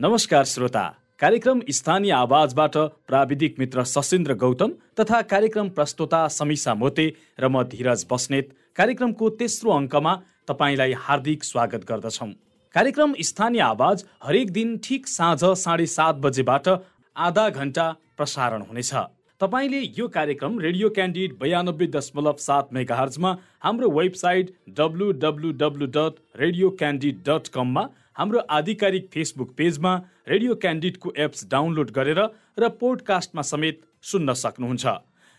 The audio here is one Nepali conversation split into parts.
नमस्कार श्रोता। कार्यक्रम स्थानीय आवाजबाट प्राविधिक मित्र सशिन्द्र गौतम तथा कार्यक्रम प्रस्तोता समीसा मोते र म धीरज बस्नेत। कार्यक्रमको तेस्रो अङ्कमा तपाईँलाई हार्दिक स्वागत गर्दछौँ। कार्यक्रम स्थानीय आवाज हरेक दिन ठिक साँझ साढे सात बजेबाट आधा घन्टा प्रसारण हुनेछ। तपाईँले यो कार्यक्रम रेडियो क्यान्डिड बयानब्बे दशमलव सात मेगाहर्जमा हाम्रो website W W W dot radio candid dot कममा हाम्रो आधिकारिक फेसबुक पेजमा रेडियो क्यान्डिडको एप्स डाउनलोड गरेर र पोडकास्टमा समेत सुन्न सक्नुहुन्छ।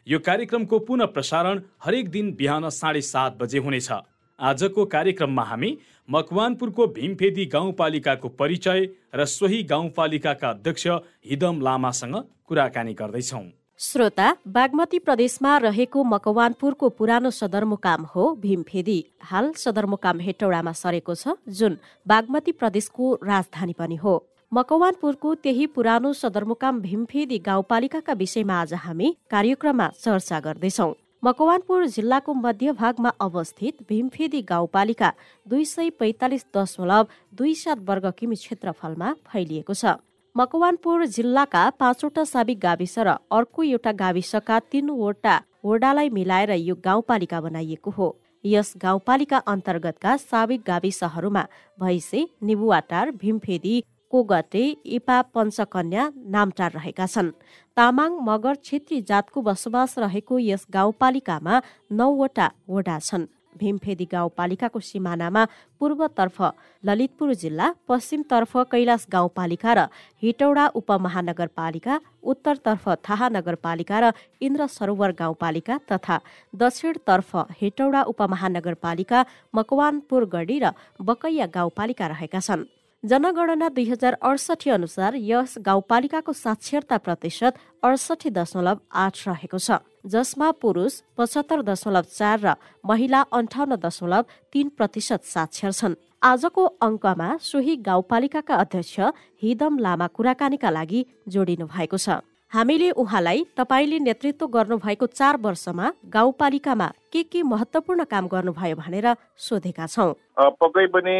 यो कार्यक्रमको पुनः प्रसारण हरेक दिन बिहान साढे सात बजे हुनेछ। आजको कार्यक्रममा हामी मकवानपुरको भीमफेदी गाउँपालिकाको परिचय र सोही गाउँपालिकाका अध्यक्ष हिदम लामासँग कुराकानी गर्दैछौँ। श्रोता बागमती प्रदेशमा रहेको मकवानपुरको पुरानो सदरमुकाम हो भीमफेदी। हाल सदरमुकाम हेटौडामा सरेको छ जुन बागमती प्रदेशको राजधानी पनि हो। मकवानपुरको त्यही पुरानो सदरमुकाम भीमफेदी गाउँपालिकाका विषयमा आज हामी कार्यक्रममा चर्चा गर्दैछौ। मकवानपुर जिल्लाको मध्यभागमा अवस्थित भीमफेदी गाउँपालिका दुई सय पैतालिस दशमलव दुई सात वर्ग किमि क्षेत्रफलमा फैलिएको छ। मकवानपुर जिल्लाका पाँचवटा साबिक गाविस र अर्को एउटा गाविसका तीनवटा वडालाई मिलाएर यो गाउँपालिका बनाइएको हो। यस गाउँपालिका अन्तर्गतका साबिक गाविसहरूमा भैसे निबुवाटार भीमफेदी कोगटे इपा पञ्चकन्या नामटार रहेका छन्। तामाङ मगर छेत्री जातको बसोबास रहेको यस गाउँपालिकामा नौवटा वडा छन्। भीमफेदी गाउँपालिकाको सिमानामा पूर्वतर्फ ललितपुर जिल्ला पश्चिमतर्फ कैलाश गाउँपालिका र हिटौडा उपमहानगरपालिका उत्तरतर्फ थाहा नगरपालिका र इन्द्र सरोवर गाउँपालिका तथा दक्षिणतर्फ हेटौडा उपमहानगरपालिका मकवानपुर गढी र बकैया गाउँपालिका रहेका छन्। जनगणना दुई हजार अडसठी अनुसार यस गाउँपालिकाको साक्षरता प्रतिशत अडसठी दशमलव आठ रहेको छ जसमा पुरुष पचहत्तर दशमलव चार र महिला अन्ठाउन्न दशमलव तीन प्रतिशत साक्षर छन्। आजको अङ्कमा सोही गाउँपालिकाका अध्यक्ष हिदम लामा कुराकानीका लागि जोडिनु भएको छ। हामीले उहाँलाई तपाईँले नेतृत्व गर्नुभएको चार वर्षमा गाउँपालिकामा के के महत्वपूर्ण काम गर्नुभयो भनेर सोधेका छौँ। पक्कै पनि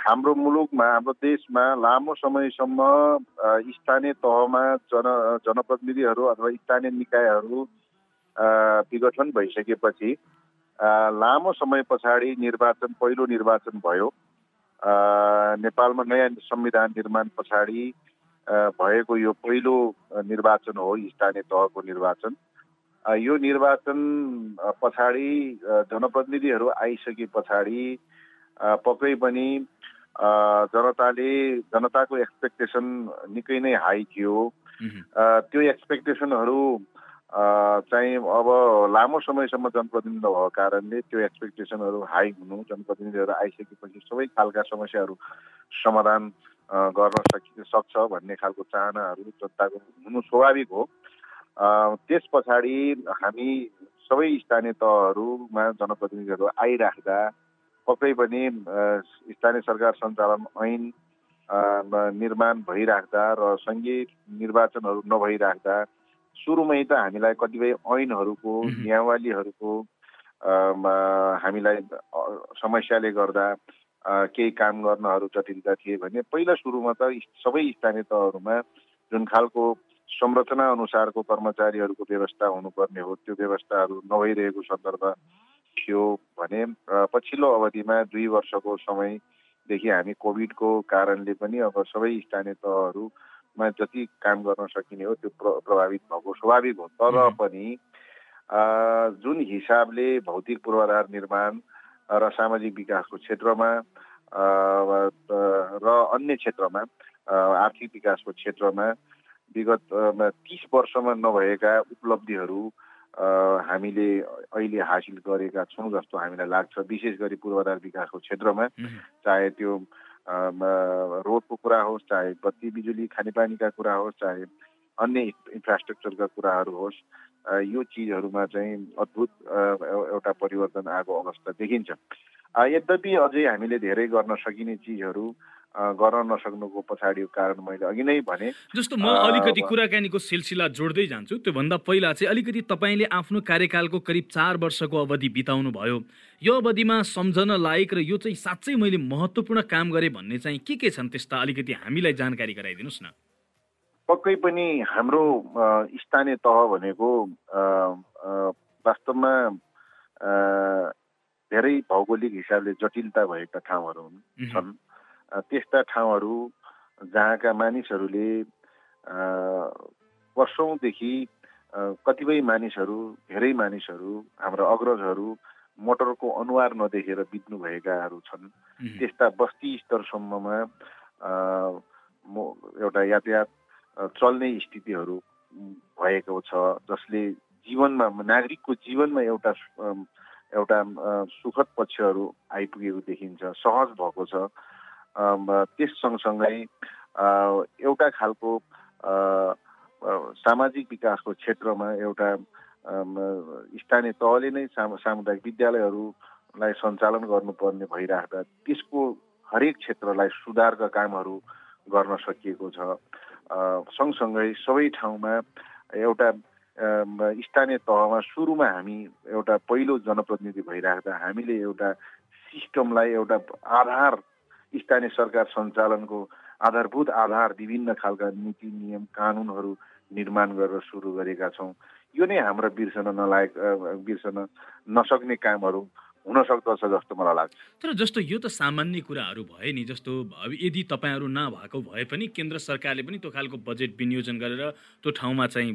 हाम्रो मुलुकमा हाम्रो देशमा लामो समयसम्म स्थानीय तहमा जन जनप्रतिनिधिहरू अथवा स्थानीय निकायहरू विघटन भइसकेपछि लामो समय पछाडि निर्वाचन पहिलो निर्वाचन भयो। नेपालमा नयाँ संविधान निर्माण पछाडि भएको यो पहिलो निर्वाचन हो स्थानीय तहको निर्वाचन। यो निर्वाचन पछाडि जनप्रतिनिधिहरू आइसके पछाडि पक्कै पनि जनताले जनताको एक्सपेक्टेसन निकै नै हाई थियो। त्यो एक्सपेक्टेसनहरू चाहिँ अब लामो समयसम्म जनप्रतिनिधि नभएको कारणले त्यो एक्सपेक्टेसनहरू हाई हुनु जनप्रतिनिधिहरू आइसकेपछि सबै खालका समस्याहरू समाधान गर्न सकि सक्छ भन्ने खालको चाहनाहरू जनताको हुनु स्वाभाविक हो। त्यस पछाडि हामी सबै स्थानीय तहहरूमा जनप्रतिनिधिहरू आइराख्दा पक्कै पनि स्थानीय सरकार सञ्चालन ऐन निर्माण भइराख्दा र सङ्घीय निर्वाचनहरू नभइराख्दा सुरुमै त हामीलाई कतिपय ऐनहरूको नियमावलीहरूको हामीलाई समस्याले गर्दा केही काम गर्नहरू जटिलता थिए भने पहिला सुरुमा त सबै स्थानीय तहहरूमा जुन खालको संरचना अनुसारको कर्मचारीहरूको व्यवस्था हुनुपर्ने हो त्यो व्यवस्थाहरू नभइरहेको सन्दर्भ थियो भने पछिल्लो अवधिमा दुई वर्षको समयदेखि हामी कोभिडको कारणले पनि अब सबै स्थानीय तहहरू मा जति काम गर्न सकिने हो त्यो प्रभावित भएको स्वाभाविक हो। तर पनि जुन हिसाबले भौतिक पूर्वाधार निर्माण र सामाजिक विकासको क्षेत्रमा र अन्य क्षेत्रमा आर्थिक विकासको क्षेत्रमा विगत तिस वर्षमा नभएका उपलब्धिहरू हामीले अहिले हासिल गरेका छौँ जस्तो हामीलाई लाग्छ। विशेष गरी पूर्वाधार विकासको क्षेत्रमा चाहे त्यो रोडको कुरा होस् चाहे बत्ती बिजुली खानेपानीका कुरा होस् चाहे अन्य इन्फ्रास्ट्रक्चरका कुराहरू होस् यो चिजहरूमा चाहिँ अद्भुत एउटा परिवर्तन आएको अवस्था देखिन्छ। यद्यपि अझै हामीले धेरै गर्न सकिने चिजहरू गर्न नसक्नुको पछाडिको कारण मैले अघि नै भने जस्तो म अलिकति कुराकानीको सिलसिला जोड्दै जान्छु त्योभन्दा पहिला चाहिँ अलिकति तपाईँले आफ्नो कार्यकालको करिब चार वर्षको अवधि बिताउनु भयो यो अवधिमा सम्झन लायक र यो चाहिँ साँच्चै मैले महत्त्वपूर्ण काम गरेँ भन्ने चाहिँ के के छन् त्यस्ता अलिकति हामीलाई जानकारी गराइदिनुहोस् न। पक्कै पनि हाम्रो स्थानीय तह भनेको वास्तवमा धेरै भौगोलिक हिसाबले जटिलता भएका ठाउँहरू हुन् छन्। त्यस्ता ठाउँहरू जहाँका मानिसहरूले वर्षौँदेखि कतिपय मानिसहरू धेरै मानिसहरू हाम्रा अग्रजहरू मोटरको अनुहार नदेखेर बित्नु भएकाहरू छन् त्यस्ता बस्ती स्तरसम्ममा एउटा यातायात चल्ने स्थितिहरू भएको छ जसले जीवनमा नागरिकको जीवनमा एउटा एउटा सुखद पक्षहरू आइपुगेको देखिन्छ सहज भएको छ। त्यस सँगसँगै एउटा खालको सामाजिक विकासको क्षेत्रमा एउटा स्थानीय तहले नै सामुदायिक विद्यालयहरूलाई सञ्चालन गर्नुपर्ने भइराख्दा त्यसको हरेक क्षेत्रलाई सुधारका कामहरू गर्न सकिएको छ। सँगसँगै सबै ठाउँमा एउटा स्थानीय तहमा सुरुमा हामी एउटा पहिलो जनप्रतिनिधि भइराख्दा हामीले एउटा सिस्टमलाई एउटा आधार स्थानीय सरकार सञ्चालनको आधारभूत आधार विभिन्न खालका नीति नियम कानुनहरू निर्माण गरेर सुरु गरेका छौँ। यो नै हाम्रो बिर्सन नलायक बिर्सन नसक्ने कामहरू हुन सक्दछ जस्तो मलाई लाग्छ। तर जस्तो यो त सामान्य कुराहरू भए नि जस्तो यदि तपाईँहरू नभएको भए पनि केन्द्र सरकारले पनि त्यो खालको बजेट विनियोजन गरेर त्यो ठाउँमा चाहिँ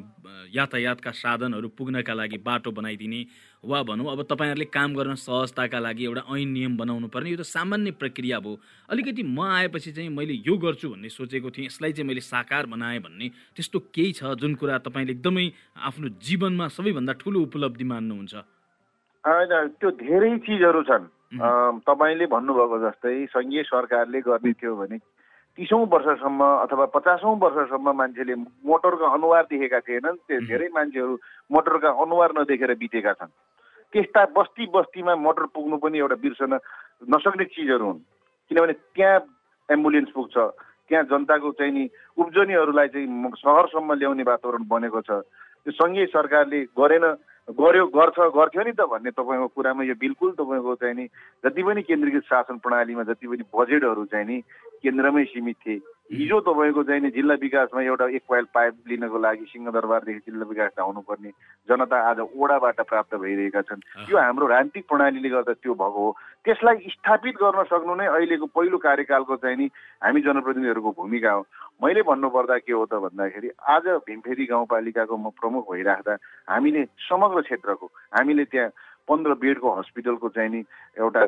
यातायातका साधनहरू पुग्नका लागि बाटो बनाइदिने वा भनौँ अब तपाईँहरूले काम गर्न सहजताका लागि एउटा ऐन नियम बनाउनु पर्ने यो त सामान्य प्रक्रिया भयो अलिकति म आएपछि चाहिँ मैले यो गर्छु भन्ने सोचेको थिएँ यसलाई चाहिँ मैले साकार बनाएँ भन्ने त्यस्तो केही छ जुन कुरा तपाईँले एकदमै आफ्नो जीवनमा सबैभन्दा ठुलो उपलब्धि मान्नुहुन्छ। त्यो धेरै चिजहरू छन्। तपाईँले भन्नुभएको जस्तै सङ्घीय सरकारले गर्ने थियो भने तिसौँ वर्षसम्म अथवा पचासौँ वर्षसम्म मान्छेले मोटरको अनुहार देखेका थिएनन्। त्यो धेरै मान्छेहरू मोटरका अनुहार नदेखेर बितेका छन्। त्यस्ता बस्ती बस्तीमा मोटर पुग्नु पनि एउटा बिर्सन नसक्ने चिजहरू हुन्। किनभने त्यहाँ एम्बुलेन्स पुग्छ त्यहाँ जनताको चाहिँ नि उब्जनीहरूलाई चाहिँ सहरसम्म ल्याउने वातावरण बनेको छ। त्यो सङ्घीय सरकारले गरेन। गर्यो गर्छ गर्थ्यो नि त भन्ने तपाईँको कुरामा यो बिल्कुल तपाईँको चाहिँ नि जति पनि केन्द्रीकृत शासन प्रणालीमा जति पनि बजेटहरू चाहिँ नि केन्द्रमै सीमित थिए। हिजो तपाईँको चाहिँ नि जिल्ला विकासमा एउटा एक पाइल पाइप लिनको लागि सिंहदरबारदेखि जिल्ला विकास धाउनुपर्ने जनता आज ओडाबाट प्राप्त भइरहेका छन्। यो हाम्रो राजनीतिक प्रणालीले गर्दा त्यो भएको हो। त्यसलाई स्थापित गर्न सक्नु नै अहिलेको पहिलो कार्यकालको चाहिँ नि हामी जनप्रतिनिधिहरूको भूमिका हो। मैले भन्नुपर्दा के हो त भन्दाखेरि आज भीमफेरी गाउँपालिकाको म प्रमुख भइराख्दा हामीले समग्र क्षेत्रको हामीले त्यहाँ पन्ध्र बेडको हस्पिटलको चाहिँ नि एउटा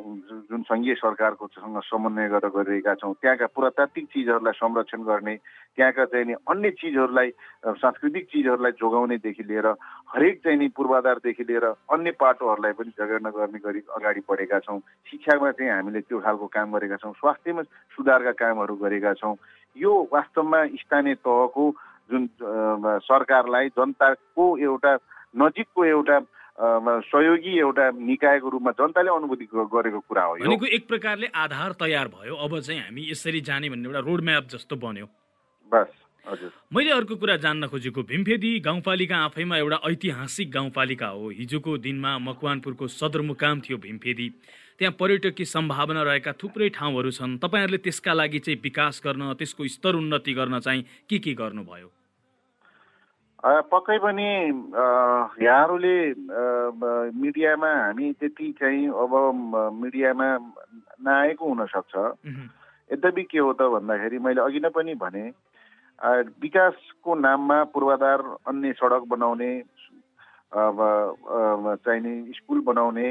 जुन सङ्घीय सरकारको सँग समन्वय गरेर गरिरहेका छौँ त्यहाँका पुरातात्विक चिजहरूलाई संरक्षण गर्ने त्यहाँका चाहिँ नि अन्य चिजहरूलाई सांस्कृतिक चिजहरूलाई जोगाउनेदेखि लिएर हरेक चाहिँ नि पूर्वाधारदेखि लिएर अन्य पाटोहरूलाई पनि जगेर्ना गर्ने गरी अगाडि बढेका छौँ। शिक्षामा चाहिँ हामीले त्यो खालको काम गरेका छौँ स्वास्थ्यमा सुधारका कामहरू गरेका छौँ। यो वास्तवमा स्थानीय तहको जुन सरकारलाई जनताको एउटा नजिकको एउटा सहयोगी एउटा निकायको रूपमा जनताले अनुभूति गरेको कुरा हो भनेको एक प्रकारले आधार तयार भयो। अब चाहिँ हामी यसरी जाने भन्ने एउटा रोड म्याप जस्तो बन्यो। बस हजुर। मैले अर्को कुरा जान्न खोजेको भीमफेदी गाउँपालिका आफैमा एउटा ऐतिहासिक गाउँपालिका हो। हिजोको दिनमा मकवानपुरको सदरमुकाम थियो भीमफेदी। त्यहाँ पर्यटकीय सम्भावना रहेका थुप्रै ठाउँहरू छन्। तपाईँहरूले त्यसका लागि चाहिँ विकास गर्न त्यसको स्तर उन्नति गर्न चाहिँ के के गर्नुभयो? पक्कै पनि यहाँहरूले मिडियामा हामी त्यति चाहिँ अब मिडियामा नआएको हुनसक्छ। यद्यपि के हो त भन्दाखेरि मैले अघि नै पनि भने विकासको नाममा पूर्वाधार अन्य सडक बनाउने चाहिने स्कुल बनाउने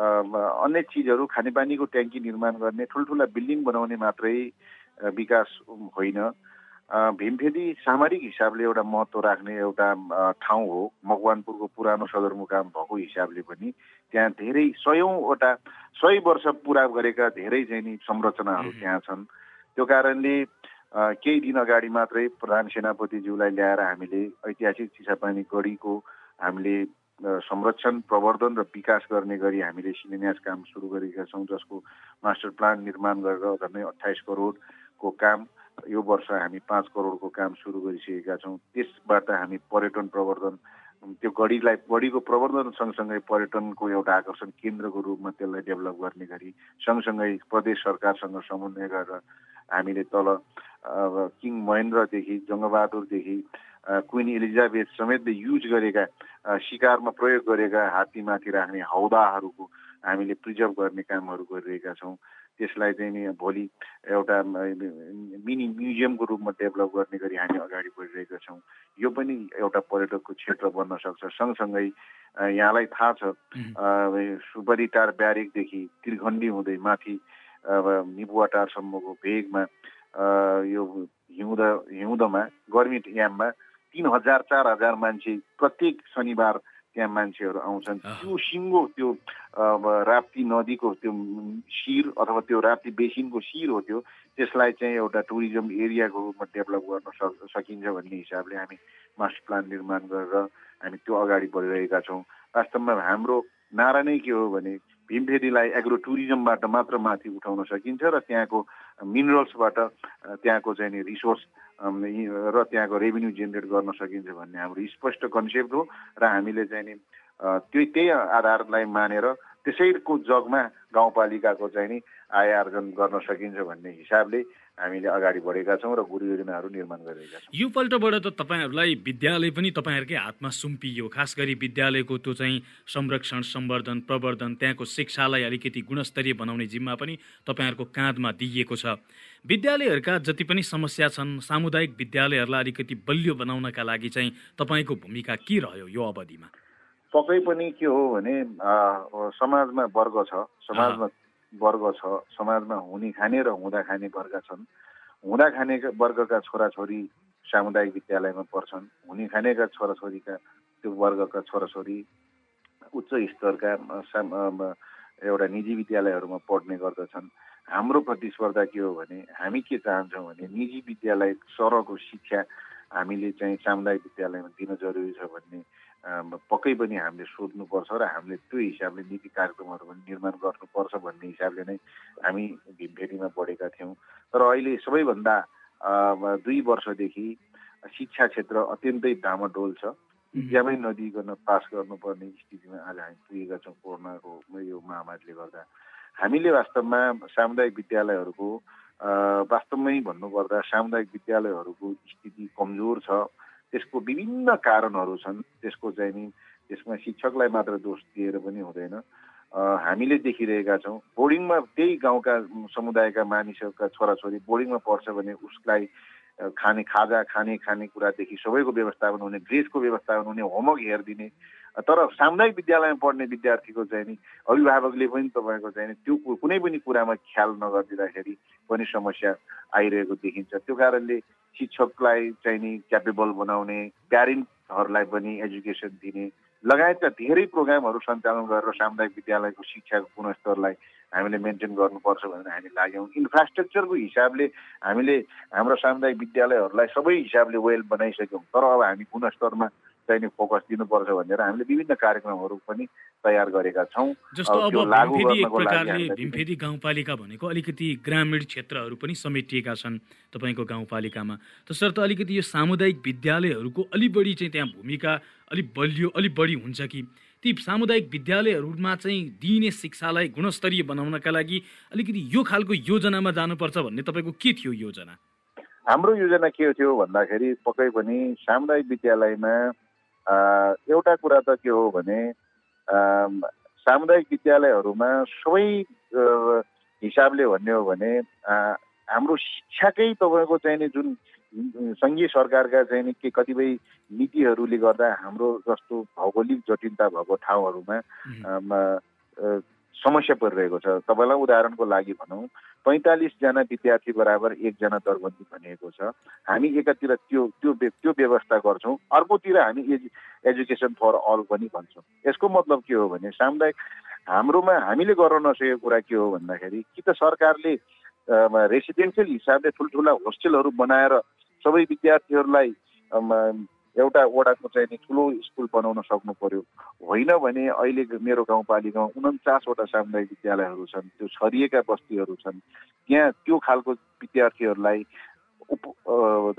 अन्य चिजहरू खानेपानीको ट्याङ्की निर्माण गर्ने ठुल्ठुला बिल्डिङ बनाउने मात्रै विकास होइन। भीमफेदी सामरिक हिसाबले एउटा महत्त्व राख्ने एउटा ठाउँ हो। मकवानपुरको पुरानो सदरमुकाम भएको हिसाबले पनि त्यहाँ धेरै सयौँवटा सय वर्ष पुरा गरेका धेरै चाहिँ नि संरचनाहरू त्यहाँ छन्। त्यो कारणले केही दिन अगाडि मात्रै प्रधान सेनापतिज्यूलाई ल्याएर हामीले ऐतिहासिक चिसापानी गढीको हामीले संरक्षण प्रवर्धन र विकास गर्ने गरी हामीले शिलान्यास काम सुरु गरेका छौँ जसको मास्टर प्लान निर्माण गरेर झन्डै अठाइस करोड को काम यो वर्ष हामी पाँच करोडको काम सुरु गरिसकेका छौँ। त्यसबाट हामी पर्यटन प्रवर्धन त्यो गढीलाई गढीको प्रवर्धन सँगसँगै पर्यटनको एउटा आकर्षण केन्द्रको रूपमा त्यसलाई डेभलप गर्ने गरी सँगसँगै प्रदेश सरकारसँग समन्वय गरेर हामीले तल किङ महेन्द्रदेखि जङ्गबहादुरदेखि क्विन एलिजाबेथ समेतले युज गरेका शिकारमा प्रयोग गरेका हात्तीमाथि राख्ने हौदाहरूको हामीले प्रिजर्भ गर्ने कामहरू गरिरहेका छौँ। त्यसलाई चाहिँ नि भोलि एउटा मिनी म्युजियमको रूपमा डेभलप गर्ने गरी हामी अगाडि बढिरहेका छौँ। यो पनि एउटा पर्यटकको क्षेत्र बन्न सक्छ। सँगसँगै यहाँलाई थाहा छ सुपरिटार ब्यारेकदेखि त्रिखण्डी हुँदै माथि निपुवाटारसम्मको भेगमा यो हिउँद हिउँदमा गर्मी याममा तिन हजार चार हजार मान्छे प्रत्येक शनिबार त्यहाँ मान्छेहरू आउँछन्। त्यो सिङ्गो त्यो राप्ती नदीको त्यो शिर अथवा त्यो राप्ती बेसिनको शिर हो त्यो त्यसलाई चाहिँ एउटा टुरिज्म एरियाको रूपमा डेभलप गर्न सक् सकिन्छ भन्ने हिसाबले हामी मास्टर प्लान निर्माण गरेर हामी त्यो अगाडि बढिरहेका छौँ। वास्तवमा हाम्रो नारा नै के हो भने भीमफेदीलाई एग्रो टुरिज्मबाट मात्र माथि उठाउन सकिन्छ र त्यहाँको मिनरल्सबाट त्यहाँको चाहिँ नि रिसोर्स र त्यहाँको रेभिन्यू जेनेरेट गर्न सकिन्छ भन्ने हाम्रो स्पष्ट कन्सेप्ट हो। र हामीले चाहिँ नि त्यो त्यही आधारलाई मानेर त्यसैको जगमा गाउँपालिकाको चाहिँ नि आय आर्जन गर्न सकिन्छ भन्ने हिसाबले हामीले अगाडि बढेका छौँ र गुरु योजनाहरू निर्माण गरिरहेका छौँ। यो पल्टबाट त तपाईँहरूलाई विद्यालय पनि तपाईँहरूकै हातमा सुम्पियो। खास गरी विद्यालयको त्यो चाहिँ संरक्षण सम्वर्धन प्रवर्धन त्यहाँको शिक्षालाई अलिकति गुणस्तरीय बनाउने जिम्मा पनि तपाईँहरूको काँधमा दिइएको छ। विद्यालयहरूका जति पनि समस्या छन् सामुदायिक विद्यालयहरूलाई अलिकति बलियो बनाउनका लागि चाहिँ तपाईँको भूमिका के रह्यो यो अवधिमा? पक्कै पनि के हो भने समाजमा वर्ग छ समाजमा वर्ग छ समाजमा हुने खाने र हुँदा खाने वर्ग छन्। हुँदा खाने वर्गका छोराछोरी सामुदायिक विद्यालयमा पढ्छन् हुने खानेका छोराछोरीका त्यो वर्गका छोराछोरी उच्च स्तरका एउटा निजी विद्यालयहरूमा पढ्ने गर्दछन्। हाम्रो प्रतिस्पर्धा के हो भने हामी के चाहन्छौँ भने निजी विद्यालय सरको शिक्षा हामीले चाहिँ सामुदायिक विद्यालयमा दिन जरुरी छ भन्ने पक्कै पनि हामीले सोध्नुपर्छ र हामीले त्यो हिसाबले नीति कार्यक्रमहरू पनि निर्माण गर्नुपर्छ भन्ने हिसाबले नै हामी भीमफेरीमा बढेका थियौँ। तर अहिले सबैभन्दा दुई वर्षदेखि शिक्षा क्षेत्र अत्यन्तै डामाडोल छ। इक्जामै नदिकन पास गर्नुपर्ने स्थितिमा आज हामी पुगेका छौँ कोरोनाको यो महामारीले गर्दा। हामीले वास्तवमा सामुदायिक विद्यालयहरूको वास्तवमै भन्नुपर्दा सामुदायिक विद्यालयहरूको स्थिति कमजोर छ। त्यसको विभिन्न कारणहरू छन् त्यसको चाहिँ नि त्यसमा शिक्षकलाई मात्र दोष दिएर पनि हुँदैन। हामीले देखिरहेका छौँ बोर्डिङमा त्यही गाउँका समुदायका मानिसहरूका छोराछोरी बोर्डिङमा पढ्छ भने उसलाई खाने खाजा खाने खाने कुरादेखि सबैको व्यवस्थापन हुने ड्रेसको व्यवस्थापन हुने होमवर्क हेरिदिने तर सामुदायिक विद्यालयमा पढ्ने विद्यार्थीको चाहिँ नि अभिभावकले पनि तपाईँको चाहिँ त्यो कुनै पनि कुरामा ख्याल नगरिदिँदाखेरि पनि समस्या आइरहेको देखिन्छ। त्यो कारणले शिक्षकलाई चाहिँ नि क्यापेबल बनाउने प्यारेन्टहरूलाई पनि एजुकेसन दिने लगायतका धेरै प्रोग्रामहरू सञ्चालन गरेर सामुदायिक विद्यालयको शिक्षाको गुणस्तरलाई हामीले मेन्टेन गर्नुपर्छ भनेर हामी लाग्यौँ। इन्फ्रास्ट्रक्चरको हिसाबले हामीले हाम्रो सामुदायिक विद्यालयहरूलाई सबै हिसाबले वेल बनाइसक्यौँ। तर अब हामी गुणस्तरमा चाहिँ नि फोकस दिनुपर्छ भनेर हामीले विभिन्न कार्यक्रमहरू पनि तयार गरेका छौँ। जस्तो अब भीमफेदी एक प्रकारले भीमफेदी गाउँपालिका भनेको अलिकति ग्रामीण क्षेत्रहरू पनि समेटिएका छन् तपाईँको गाउँपालिकामा। तसर्थ अलिकति यो सामुदायिक विद्यालयहरूको अलिक बढी चाहिँ त्यहाँ भूमिका अलिक बलियो अलिक बढी हुन्छ कि? ती सामुदायिक विद्यालयहरूमा चाहिँ दिइने शिक्षालाई गुणस्तरीय बनाउनका लागि अलिकति यो खालको योजनामा जानुपर्छ भन्ने तपाईँको के थियो योजना? हाम्रो योजना के थियो भन्दाखेरि पक्कै पनि सामुदायिक विद्यालयमा एउटा कुरा त के हो भने सामुदायिक विद्यालयहरूमा सबै हिसाबले भन्ने हो भने हाम्रो शिक्षाकै तपाईँको चाहिँ नि जुन सङ्घीय सरकारका चाहिँ नि के कतिपय नीतिहरूले गर्दा हाम्रो जस्तो भौगोलिक जटिलता भएको ठाउँहरूमा समस्या परिरहेको छ। तपाईँलाई उदाहरणको लागि भनौँ पैँतालिसजना विद्यार्थी बराबर एकजना दरबन्दी भनिएको छ। हामी एकातिर त्यो त्यो त्यो व्यवस्था गर्छौँ। अर्कोतिर हामी एजु एजुकेसन फर अल पनि भन्छौँ। यसको मतलब के हो भने सामुदायिक हाम्रोमा हामीले गर्न नसकेको कुरा के हो भन्दाखेरि कि त सरकारले रेसिडेन्सियल हिसाबले ठुल्ठुला होस्टेलहरू बनाएर सबै विद्यार्थीहरूलाई एउटा वडाको चाहिँ नि ठुलो स्कुल बनाउन सक्नु पर्यो। होइन भने अहिले मेरो गाउँपालिकामा उन्चासवटा सामुदायिक विद्यालयहरू छन् त्यो छरिएका बस्तीहरू छन्। त्यहाँ त्यो खालको विद्यार्थीहरूलाई उप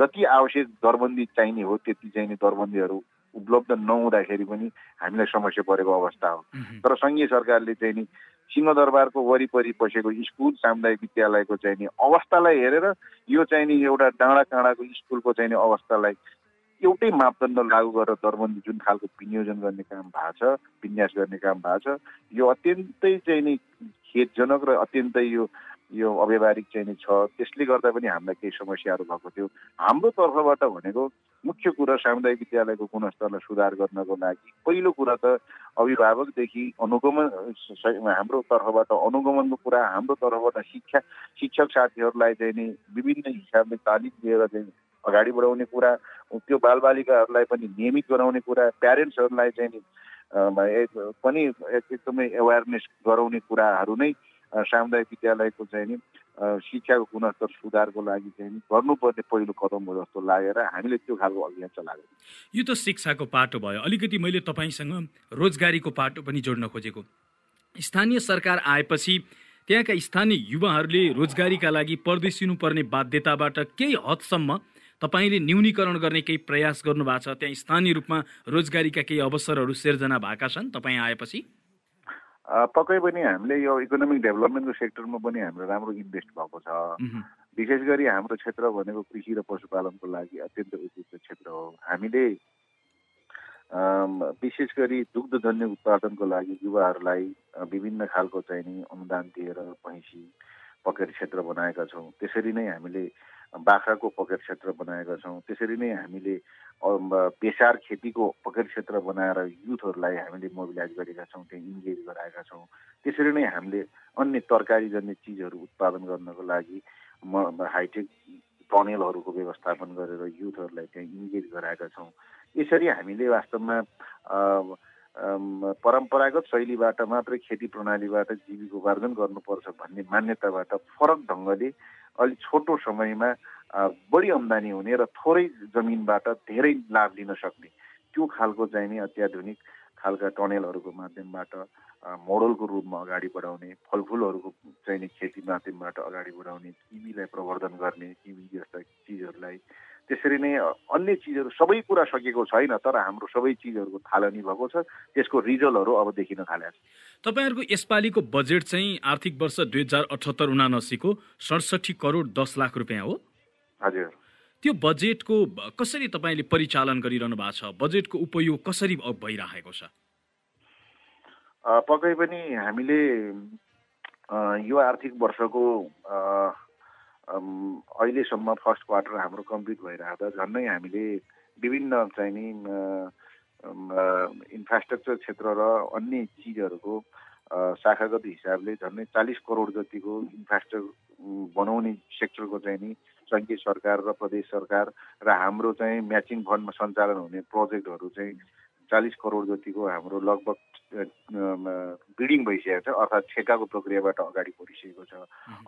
जति आवश्यक दरबन्दी चाहिने हो त्यति चाहिने दरबन्दीहरू उपलब्ध नहुँदाखेरि पनि हामीलाई समस्या परेको अवस्था हो। तर सङ्घीय सरकारले चाहिँ नि सिंहदरबारको वरिपरि बसेको स्कुल सामुदायिक विद्यालयको चाहिँ नि अवस्थालाई हेरेर यो चाहिँ नि एउटा डाँडा काँडाको स्कुलको चाहिँ नि अवस्थालाई एउटै मापदण्ड लागू गरेर दरबन्दी जुन खालको विनियोजन गर्ने काम भएको छ विन्यास गर्ने काम भएको छ यो अत्यन्तै चाहिँ नि खेदजनक र अत्यन्तै यो यो अव्यवहारिक चाहिँ नि छ। त्यसले गर्दा पनि हामीलाई केही समस्याहरू भएको थियो। हाम्रो तर्फबाट भनेको मुख्य कुरा सामुदायिक विद्यालयको गुणस्तरलाई सुधार गर्नको लागि पहिलो कुरा त अभिभावकदेखि अनुगमन हाम्रो तर्फबाट अनुगमनको कुरा हाम्रो तर्फबाट शिक्षा शिक्षक साथीहरूलाई चाहिँ नि विभिन्न हिसाबले तालिम दिएर चाहिँ अगाडि बढाउने कुरा त्यो बालबालिकाहरूलाई पनि नियमित गराउने कुरा प्यारेन्ट्सहरूलाई चाहिँ नि पनि एकदमै एवेरनेस गराउने कुराहरू नै सामुदायिक विद्यालयको चाहिँ नि शिक्षाको गुणस्तर सुधारको लागि चाहिँ गर्नुपर्ने पहिलो कदम हो जस्तो लागेर हामीले त्यो खालको अभियान चलाएको यो त शिक्षाको पाटो भयो। अलिकति मैले तपाईँसँग रोजगारीको पाटो पनि जोड्न खोजेको। स्थानीय सरकार आएपछि त्यहाँका स्थानीय युवाहरूले रोजगारीका लागि परदेशिनु पर्ने बाध्यताबाट केही हदसम्म तपाईँले न्यूनीकरण गर्ने केही प्रयास गर्नुभएको छ? त्यहाँ स्थानीय रूपमा रोजगारीका केही अवसरहरू सिर्जना भएका छन्? तपाईँ आएपछि? पक्कै पनि हामीले यो इकोनोमिक डेभलपमेन्टको सेक्टरमा पनि हाम्रो राम्रो इन्भेस्ट भएको छ। विशेष गरी हाम्रो क्षेत्र भनेको कृषि र पशुपालनको लागि अत्यन्त उपयुक्त क्षेत्र हो। हामीले विशेष गरी दुग्धजन्य उत्पादनको लागि युवाहरूलाई विभिन्न खालको चाहिँ नि अनुदान दिएर भैँसी पकेट क्षेत्र बनाएका छौँ। त्यसरी नै हामीले बाख्राको पकेट क्षेत्र बनाएका छौँ। त्यसरी नै हामीले बेसार खेतीको पकेट क्षेत्र बनाएर युथहरूलाई हामीले मोबिलाइज गरेका छौँ त्यहाँ इन्गेज गराएका छौँ। त्यसरी नै हामीले अन्य तरकारी जन्य चिजहरू उत्पादन गर्नको लागि म हाइटेक टनेलहरूको व्यवस्थापन गरेर युथहरूलाई त्यहाँ इन्गेज गराएका छौँ। यसरी हामीले वास्तवमा परम्परागत शैलीबाट मात्रै खेती प्रणालीबाट जीविकोपार्जन गर्नुपर्छ भन्ने मान्यताबाट फरक ढङ्गले अलिक छोटो समयमा बढी आम्दानी हुने र थोरै जमिनबाट धेरै लाभ लिन सक्ने त्यो खालको चाहिँ नि अत्याधुनिक खालका टनेलहरूको माध्यमबाट मोडलको रूपमा अगाडि बढाउने फलफुलहरूको चाहिँ नि खेती माध्यमबाट अगाडि बढाउने किवीलाई प्रवर्धन गर्ने किवी जस्ता चिजहरूलाई त्यसरी नै अन्य चिजहरू सबै कुरा सकेको छैन तर हाम्रो सबै चिजहरूको थालनी भएको छ। त्यसको रिजल्टहरू अब देखिन थालेको छ। तपाईँहरूको यसपालिको बजेट चाहिँ आर्थिक वर्ष दुई हजार अठहत्तर उनासीको सडसठी करोड दस लाख रुपियाँ हो। हजुर। त्यो बजेटको कसरी तपाईँले परिचालन गरिरहनु भएको छ? बजेटको उपयोग कसरी भइरहेको छ? पक्कै पनि हामीले यो आर्थिक वर्षको अहिलेसम्म फर्स्ट क्वार्टर हाम्रो कम्प्लिट भइरहेको झन्डै हामीले विभिन्न चाहिँ नि इन्फ्रास्ट्रक्चर क्षेत्र र अन्य चिजहरूको शाखागत हिसाबले झन्डै चालिस करोड जतिको इन्फ्रास्ट्रक्चर बनाउने सेक्टरको चाहिँ नि सङ्घीय सरकार र प्रदेश सरकार र हाम्रो चाहिँ म्याचिङ फन्डमा सञ्चालन हुने प्रोजेक्टहरू चाहिँ चालिस करोड जतिको हाम्रो लगभग बिडिङ भइसकेको छ अर्थात् ठेकाको प्रक्रियाबाट अगाडि बढिसकेको छ।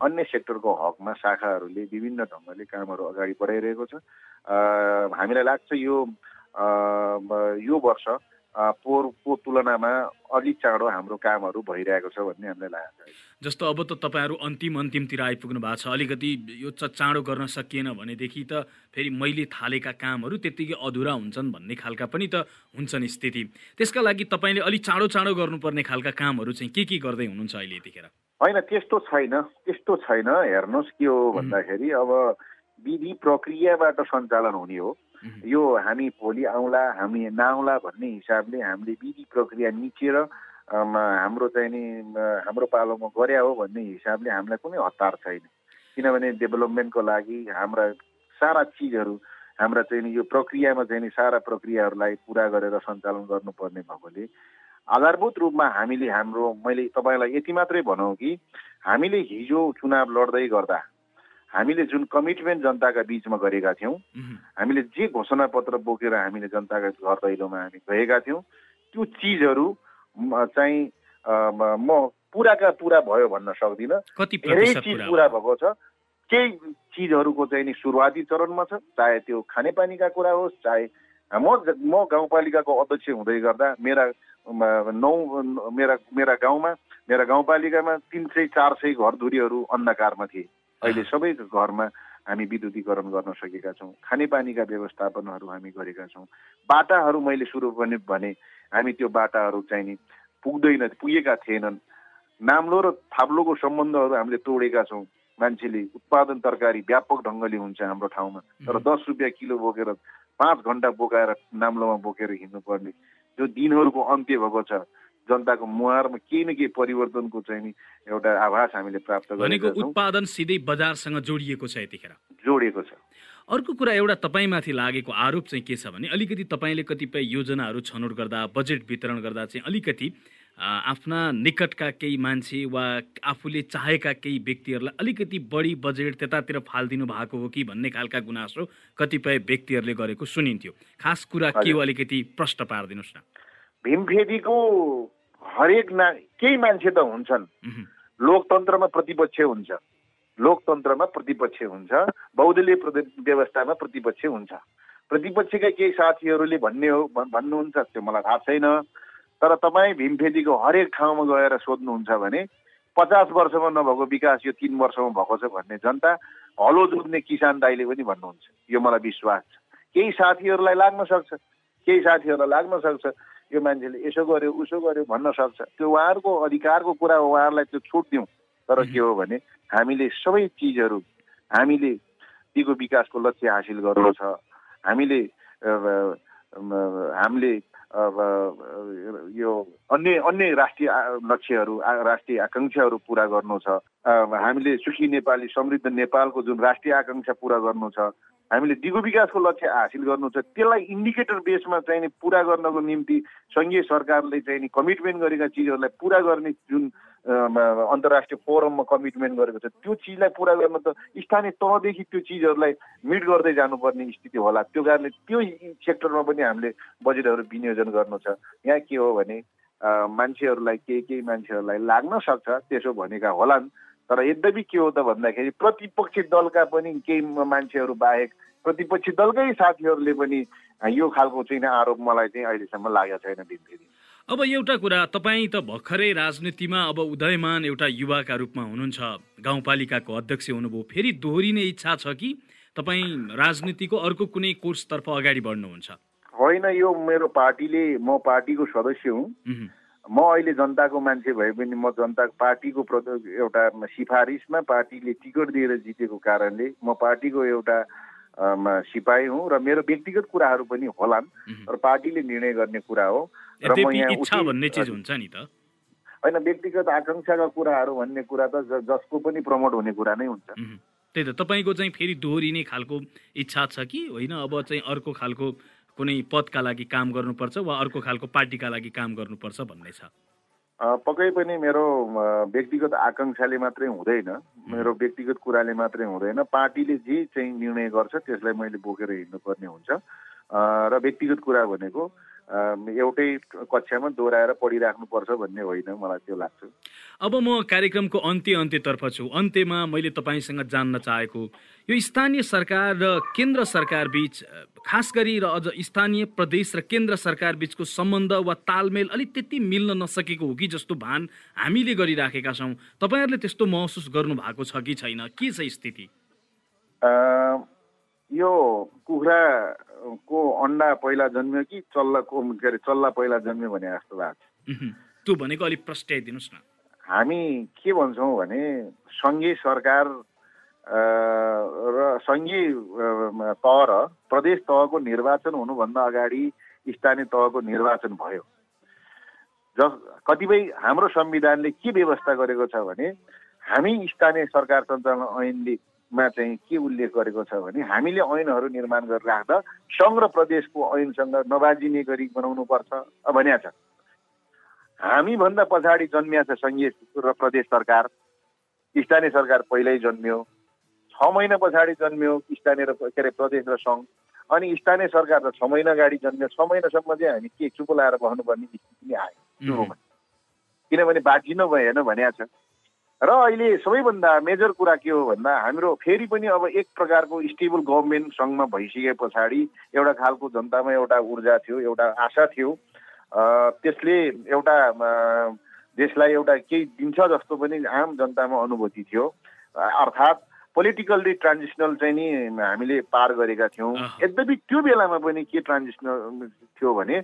अन्य सेक्टरको हकमा शाखाहरूले विभिन्न ढङ्गले कामहरू अगाडि बढाइरहेको छ। हामीलाई लाग्छ यो यो वर्ष पोहोरको तुलनामा अलिक चाँडो हाम्रो कामहरू भइरहेको छ भन्ने हामीलाई लागेको छ जस्तो अब त तपाईँहरू अन्तिम अन्तिमतिर आइपुग्नु भएको छ अलिकति यो चाँडो गर्न सकिएन भनेदेखि त फेरि मैले थालेका कामहरू त्यत्तिकै अधुरा हुन्छन् भन्ने खालका पनि त हुन्छन् स्थिति। त्यसका लागि तपाईँले अलिक चाँडो चाँडो गर्नुपर्ने खालका कामहरू चाहिँ के के गर्दै हुनुहुन्छ अहिले यतिखेर? होइन त्यस्तो छैन त्यस्तो छैन हेर्नुहोस् के हो भन्दाखेरि अब विधि प्रक्रियाबाट सञ्चालन हुने हो। यो हामी भोलि आउँला हामी नआउला भन्ने हिसाबले हामीले विधि प्रक्रिया निचेर हाम्रो चाहिँ नि हाम्रो पालोमा गरे हो भन्ने हिसाबले हामीलाई कुनै हतार छैन। किनभने डेभलपमेन्टको लागि हाम्रा सारा चिजहरू हाम्रा चाहिँ यो प्रक्रियामा चाहिँ सारा प्रक्रियाहरूलाई पुरा गरेर सञ्चालन गर्नुपर्ने भएकोले आधारभूत रूपमा हामीले हाम्रो मैले तपाईँलाई यति मात्रै भनौँ कि हामीले हिजो चुनाव लड्दै गर्दा हामीले जुन कमिटमेन्ट जनताका बिचमा गरेका थियौँ हामीले जे घोषणा पत्र बोकेर हामीले जनताका घर दैलोमा हामी गएका थियौँ त्यो चिजहरू चाहिँ म पुराका पुरा भयो भन्न सक्दिनँ। धेरै चिज पुरा भएको छ। केही चिजहरूको चाहिँ नि सुरुवाती चरणमा छ चाहे त्यो खानेपानीका कुरा होस् चाहे म म गाउँपालिकाको अध्यक्ष हुँदै गर्दा मेरा नौ मेरा मेरा गाउँमा मेरा गाउँपालिकामा तिन सय चार सय घरधुरीहरू अन्धकारमा थिए। अहिले सबै घरमा हामी विद्युतीकरण गर्न सकेका छौँ खानेपानीका व्यवस्थापनहरू हामी गरेका छौँ। बाटाहरू मैले सुरु पनि भने हामी त्यो बाटाहरू चाहिँ नि पुग्दैन पुगेका थिएनन्। नाम्लो र थाप्लोको सम्बन्धहरू हामीले तोडेका छौँ। मान्छेले उत्पादन तरकारी व्यापक ढङ्गले हुन्छ हाम्रो ठाउँमा। तर दस रुपियाँ किलो बोकेर पाँच घन्टा बोकाएर नाम्लोमा बोकेर हिँड्नुपर्ने। जो दिनहरूको अन्त्य भएको छ जनताको मुहारमा केही न केही परिवर्तनको चाहिँ नि एउटा आभास हामीले प्राप्त गरेको उत्पादन सिधै बजारसँग जोडिएको छ यतिखेर। जोडिएको छ। अर्को कुरा एउटा तपाईँमाथि लागेको आरोप चाहिँ के छ भने अलिकति तपाईँले कतिपय योजनाहरू छनौट गर्दा बजेट वितरण गर्दा चाहिँ अलिकति आफ्ना निकटका केही मान्छे वा आफूले चाहेका केही व्यक्तिहरूलाई अलिकति बढी बजेट त्यतातिर फालिदिनु भएको हो कि भन्ने खालका गुनासो कतिपय व्यक्तिहरूले गरेको सुनिन्थ्यो। खास कुरा के हो अलिकति प्रश्न पारिदिनुहोस् न। भीमफेदीको हरेक ना केही मान्छे त हुन्छन्। लोकतन्त्रमा प्रतिपक्ष हुन्छ। लोकतन्त्रमा प्रतिपक्ष हुन्छ। बहुदलीय व्यवस्थामा प्रतिपक्ष हुन्छ। प्रतिपक्षका केही साथीहरूले भन्ने हो भन्नुहुन्छ त्यो मलाई थाहा छैन। तर तपाईँ भीमफेदीको हरेक ठाउँमा गएर सोध्नुहुन्छ भने पचास वर्षमा नभएको विकास यो तिन वर्षमा भएको छ भन्ने जनता हलो जोत्ने किसान दाईले पनि भन्नुहुन्छ। यो मलाई विश्वास छ। केही साथीहरूलाई लाग्न सक्छ। केही साथीहरूलाई लाग्न सक्छ। यो मान्छेले यसो गर्यो उसो गर्यो भन्न सक्छ। त्यो उहाँहरूको अधिकारको कुरा उहाँहरूलाई त्यो छुट दिउँ। तर के हो भने हामीले सबै चिजहरू हामीले दिगो विकासको लक्ष्य हासिल गर्नु छ। हामीले हामीले यो अन्य अन्य राष्ट्रिय लक्ष्यहरू राष्ट्रिय आकाङ्क्षाहरू पुरा गर्नु छ। हामीले सुखी नेपाली समृद्ध नेपालको जुन राष्ट्रिय आकाङ्क्षा पुरा गर्नु छ हामीले दिगो विकासको लक्ष्य हासिल गर्नु छ। त्यसलाई इन्डिकेटर बेसमा चाहिँ पुरा गर्नको निम्ति सङ्घीय सरकारले चाहिँ नि कमिटमेन्ट गरेका चिजहरूलाई पुरा गर्ने जुन अन्तर्राष्ट्रिय फोरममा कमिटमेन्ट गरेको छ त्यो चिजलाई पुरा गर्न त स्थानीय तहदेखि त्यो चिजहरूलाई मिट गर्दै जानुपर्ने स्थिति होला। त्यो कारणले त्यो सेक्टरमा पनि हामीले बजेटहरू विनियोजन गर्नु छ। यहाँ के हो भने मान्छेहरूलाई केही केही मान्छेहरूलाई लाग्न सक्छ त्यसो भनेका होलान्। तर यद्यपि के हो त भन्दाखेरि प्रतिपक्षी दलका पनि केही मान्छेहरू बाहेक प्रतिपक्षी दलकै साथीहरूले पनि यो खालको चाहिँ आरोप मलाई चाहिँ अहिलेसम्म लागेको छैन दिनफेरि अब एउटा कुरा तपाईँ त भर्खरै राजनीतिमा अब उदयमान एउटा युवाका रूपमा हुनुहुन्छ। गाउँपालिकाको अध्यक्ष हुनुभयो फेरि दोहोरिने इच्छा छ कि तपाईँ राजनीतिको अर्को कुनै कोर्सतर्फ अगाडि बढ्नुहुन्छ? होइन यो मेरो पार्टीले म पार्टीको सदस्य हुँ। म अहिले जनताको मान्छे भए पनि म जनता पार्टीको एउटा सिफारिसमा पार्टीले टिकट दिएर जितेको कारणले म पार्टीको एउटा सिपाही हुँ र मेरो व्यक्तिगत कुराहरू पनि होलान् तर पार्टीले निर्णय गर्ने कुरा हो र म यहाँ भन्ने चिज हुन्छ नि त। होइन व्यक्तिगत आकाङ्क्षाका कुराहरू भन्ने कुरा त जसको पनि प्रमोट हुने कुरा नै हुन्छ। त्यही त तपाईँको चाहिँ फेरि दोहोरिने खालको इच्छा छ कि? होइन अब चाहिँ अर्को खालको कुनै पदका लागि काम गर्नुपर्छ वा अर्को खालको पार्टीका लागि काम गर्नुपर्छ भन्ने छ? पक्कै पनि मेरो व्यक्तिगत आकाङ्क्षाले मात्रै हुँदैन। मेरो व्यक्तिगत कुराले मात्रै हुँदैन। पार्टीले जे चाहिँ निर्णय गर्छ त्यसलाई मैले बोकेर हिँड्नुपर्ने हुन्छ। र व्यक्तिगत कुरा भनेको एउटै कक्षामा दोहोऱ्याएर पढिराख्नुपर्छ भन्ने होइन मलाई त्यो लाग्छ। अब म कार्यक्रमको अन्त्य अन्त्यतर्फ छु। अन्त्यमा मैले तपाईँसँग जान्न चाहेको यो स्थानीय सरकार र केन्द्र सरकार बिच खास गरी र अझ स्थानीय प्रदेश र केन्द्र सरकार बिचको सम्बन्ध वा तालमेल अलिक त्यति मिल्न नसकेको हो कि जस्तो भान हामीले गरिराखेका छौँ। तपाईँहरूले त्यस्तो महसुस गर्नु भएको छ कि छैन? के छ स्थिति? यो कुखुराको अन्डा पहिला जन्मियो कि चल्लाको के अरे चल्ला पहिला जन्मियो भने जस्तो भएको छ त्यो भनेको अलिक प्रस्ट्याइदिनुहोस् न। हामी के भन्छौँ भने सङ्घीय सरकार र सङ्घीय तह र प्रदेश तहको निर्वाचन हुनुभन्दा अगाडि स्थानीय तहको निर्वाचन भयो। जस कतिपय हाम्रो संविधानले के व्यवस्था गरेको छ भने हामी स्थानीय सरकार सञ्चालन ऐनले मा चाहिँ के उल्लेख गरेको छ भने हामीले ऐनहरू निर्माण गरेर राख्दा सङ्घ र प्रदेशको ऐनसँग नबाजिने गरी बनाउनु पर्छ। भनिया छ। हामीभन्दा पछाडि जन्मिया छ सङ्घीय र प्रदेश सरकार। स्थानीय सरकार पहिल्यै जन्मियो। छ महिना पछाडि जन्मियो स्थानीय र के अरे प्रदेश र सङ्घ। अनि स्थानीय सरकार त छ महिना अगाडि जन्मियो। छ महिनासम्म चाहिँ हामी के चुप लाएर बस्नुपर्ने स्थिति नै आयो। किनभने बाँचिनु भएन भनिया छ। र अहिले सबैभन्दा मेजर कुरा के हो भन्दा हाम्रो फेरि पनि अब एक प्रकारको स्टेबल गभर्मेन्ट सङ्घमा भइसके पछाडि एउटा खालको जनतामा एउटा ऊर्जा थियो एउटा आशा थियो। त्यसले एउटा देशलाई एउटा केही दिन्छ जस्तो पनि आम जनतामा अनुभूति थियो। अर्थात् पोलिटिकल्ली ट्रान्जिसनल चाहिँ नि हामीले पार गरेका थियौँ। यद्यपि त्यो बेलामा पनि के ट्रान्जिसनल थियो भने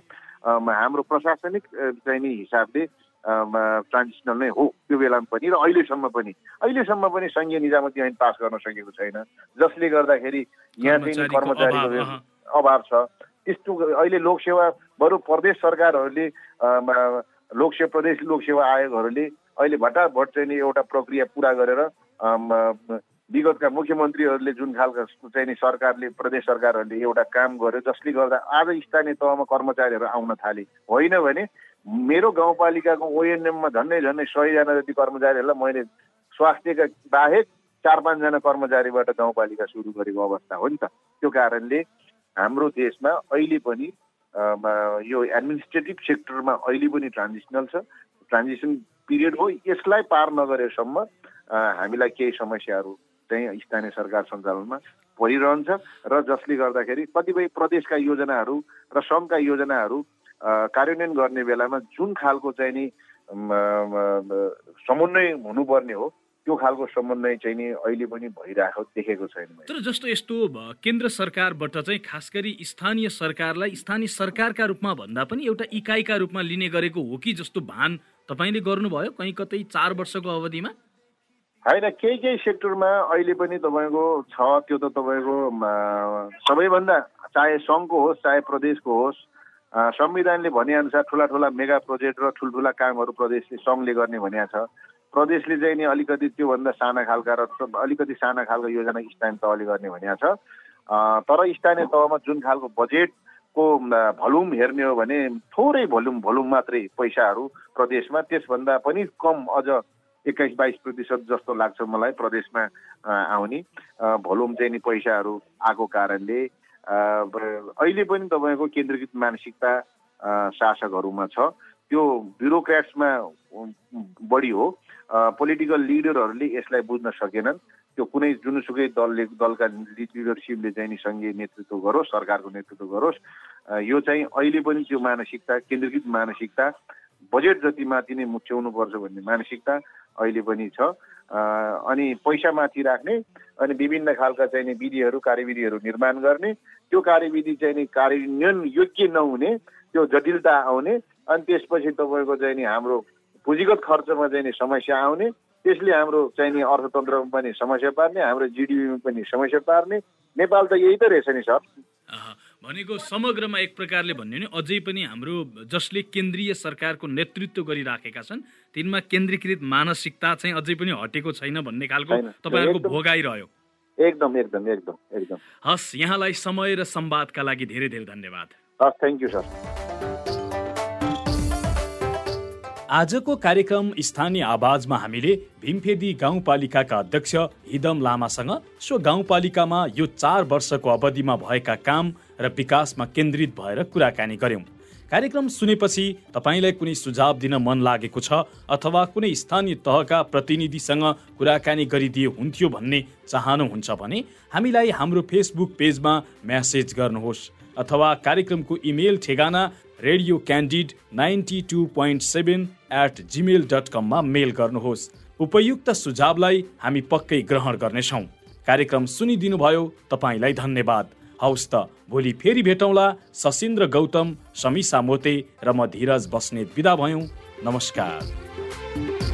हाम्रो प्रशासनिक चाहिँ नि हिसाबले ट्रान्जिसनल नै हो त्यो बेलामा पनि र अहिलेसम्म पनि। अहिलेसम्म पनि सङ्घीय निजामती ऐन पास गर्न सकेको छैन। जसले गर्दाखेरि यहाँ चाहिँ कर्मचारीको अभाव छ। त्यस्तो अहिले लोकसेवा बरु प्रदेश सरकारहरूले लोकसेवा प्रदेश लोकसेवा आयोगहरूले अहिले भट्टाभट चाहिँ नि एउटा प्रक्रिया पुरा गरेर विगतका मुख्यमन्त्रीहरूले जुन खालका चाहिँ नि सरकारले प्रदेश सरकारहरूले एउटा काम गर्यो जसले गर्दा आज स्थानीय तहमा कर्मचारीहरू आउन थाले। होइन भने मेरो गाउँपालिकाको ओएनएममा झन्डै झन्डै सयजना जति कर्मचारीहरूलाई मैले स्वास्थ्यका बाहेक चार पाँचजना कर्मचारीबाट गाउँपालिका सुरु गरेको अवस्था हो नि त। त्यो कारणले हाम्रो देशमा अहिले पनि यो एडमिनिस्ट्रेटिभ सेक्टरमा अहिले पनि ट्रान्जिसनल छ। ट्रान्जिसन पिरियड हो यसलाई पार नगरेसम्म हामीलाई केही समस्याहरू चाहिँ स्थानीय सरकार सञ्चालनमा परिरहन्छ। र जसले गर्दाखेरि कतिपय प्रदेशका योजनाहरू र सङ्घका योजनाहरू कार्यान्वयन गर्ने बेलामा जुन खालको चाहिँ नि समन्वय हुनुपर्ने हो त्यो खालको समन्वय चाहिँ नि अहिले पनि भइरहेको देखेको छैन तर जस्तो यस्तो केन्द्र सरकारबाट चाहिँ खास गरी स्थानीय सरकारलाई स्थानीय सरकारका रूपमा भन्दा पनि एउटा इकाइका रूपमा लिने गरेको हो कि जस्तो भान तपाईँले गर्नुभयो कहीँ कतै चार वर्षको अवधिमा? होइन केही केही सेक्टरमा अहिले पनि तपाईँको छ त्यो त तपाईँको सबैभन्दा चाहे सङ्घको होस् चाहे प्रदेशको होस् संविधानले भनेअनुसार ठुला ठुला मेगा प्रोजेक्ट र ठुल्ठुला कामहरू प्रदेशले सङ्घले गर्ने भनेको छ। प्रदेशले चाहिँ नि अलिकति त्योभन्दा साना खालका र अलिकति साना खालको योजना स्थानीय तहले गर्ने भनेको छ। तर स्थानीय तहमा जुन खालको बजेटको भल्युम हेर्ने हो भने थोरै भोल्युम भोल्युम मात्रै पैसाहरू प्रदेशमा। त्यसभन्दा पनि कम अझ एक्काइस बाइस प्रतिशत जस्तो लाग्छ मलाई प्रदेशमा आउने। भोलुम चाहिँ नि पैसाहरू आएको कारणले अहिले पनि तपाईँको केन्द्रीकृत मानसिकता शासकहरूमा छ। त्यो ब्युरोक्राट्समा बढी हो। पोलिटिकल लिडरहरूले यसलाई बुझ्न सकेनन्। त्यो कुनै जुनसुकै दलले दलका लिडरसिपले चाहिँ नि सङ्घीय नेतृत्व गरोस् सरकारको नेतृत्व गरोस्। यो चाहिँ अहिले पनि त्यो मानसिकता केन्द्रीकृत मानसिकता बजेट जति माथि नै मुच्याउनुपर्छ भन्ने मानसिकता अहिले पनि छ। अनि पैसा माथि राख्ने अनि विभिन्न खालका चाहिँ विधिहरू कार्यविधिहरू निर्माण गर्ने। त्यो कार्यविधि चाहिँ नि कार्यान्वयन योग्य नहुने त्यो जटिलता आउने अनि त्यसपछि तपाईँको नि हाम्रो पुँजीगत खर्चमा चाहिँ नि समस्या आउने। त्यसले हाम्रो चाहिँ नि अर्थतन्त्रमा पनि समस्या पार्ने हाम्रो जिडिपीमा पनि समस्या पार्ने। नेपाल त यही त रहेछ नि सर। भनेको समग्रमा एक प्रकारले भन्यो भने अझै पनि हाम्रो जसले केन्द्रीय सरकारको नेतृत्व गरिराखेका छन् तिनमा केन्द्रीकृत मानसिकता चाहिँ अझै पनि हटेको छैन भन्ने खालको तपाईँहरूको भोगाइरह्यो। एकदम एकदम एकदम एकदम। हस् यहाँलाई समय र संवादका लागि धेरै धेरै धन्यवाद। हस् थ्याङ्क यू सर आजको कार्यक्रम स्थानीय आवाजमा हामीले भीमफेदी गाउँपालिकाका अध्यक्ष हिदम लामासँग सो गाउँपालिकामा यो चार वर्षको अवधिमा भएका काम र विकासमा केन्द्रित भएर कुराकानी गर्यौं कार्यक्रम सुनेपछि तपाईँलाई कुनै सुझाव दिन मन लागेको छ अथवा कुनै स्थानीय तहका प्रतिनिधिसँग कुराकानी गरिदिए हुन्थ्यो भन्ने चाहनुहुन्छ भने हामीलाई हाम्रो फेसबुक पेजमा म्यासेज गर्नुहोस् अथवा कार्यक्रमको इमेल ठेगाना radio candid ninety two point seven at Gmail dot कममा मेल गर्नुहोस्। उपयुक्त सुझावलाई हामी पक्कै ग्रहण गर्नेछौँ। कार्यक्रम सुनिदिनुभयो तपाईँलाई धन्यवाद। हौस् त भोलि फेरि भेटौँला सशिन्द्र गौतम समीसा मोते र म धीरज बस्नेत विदा भयौँ। नमस्कार।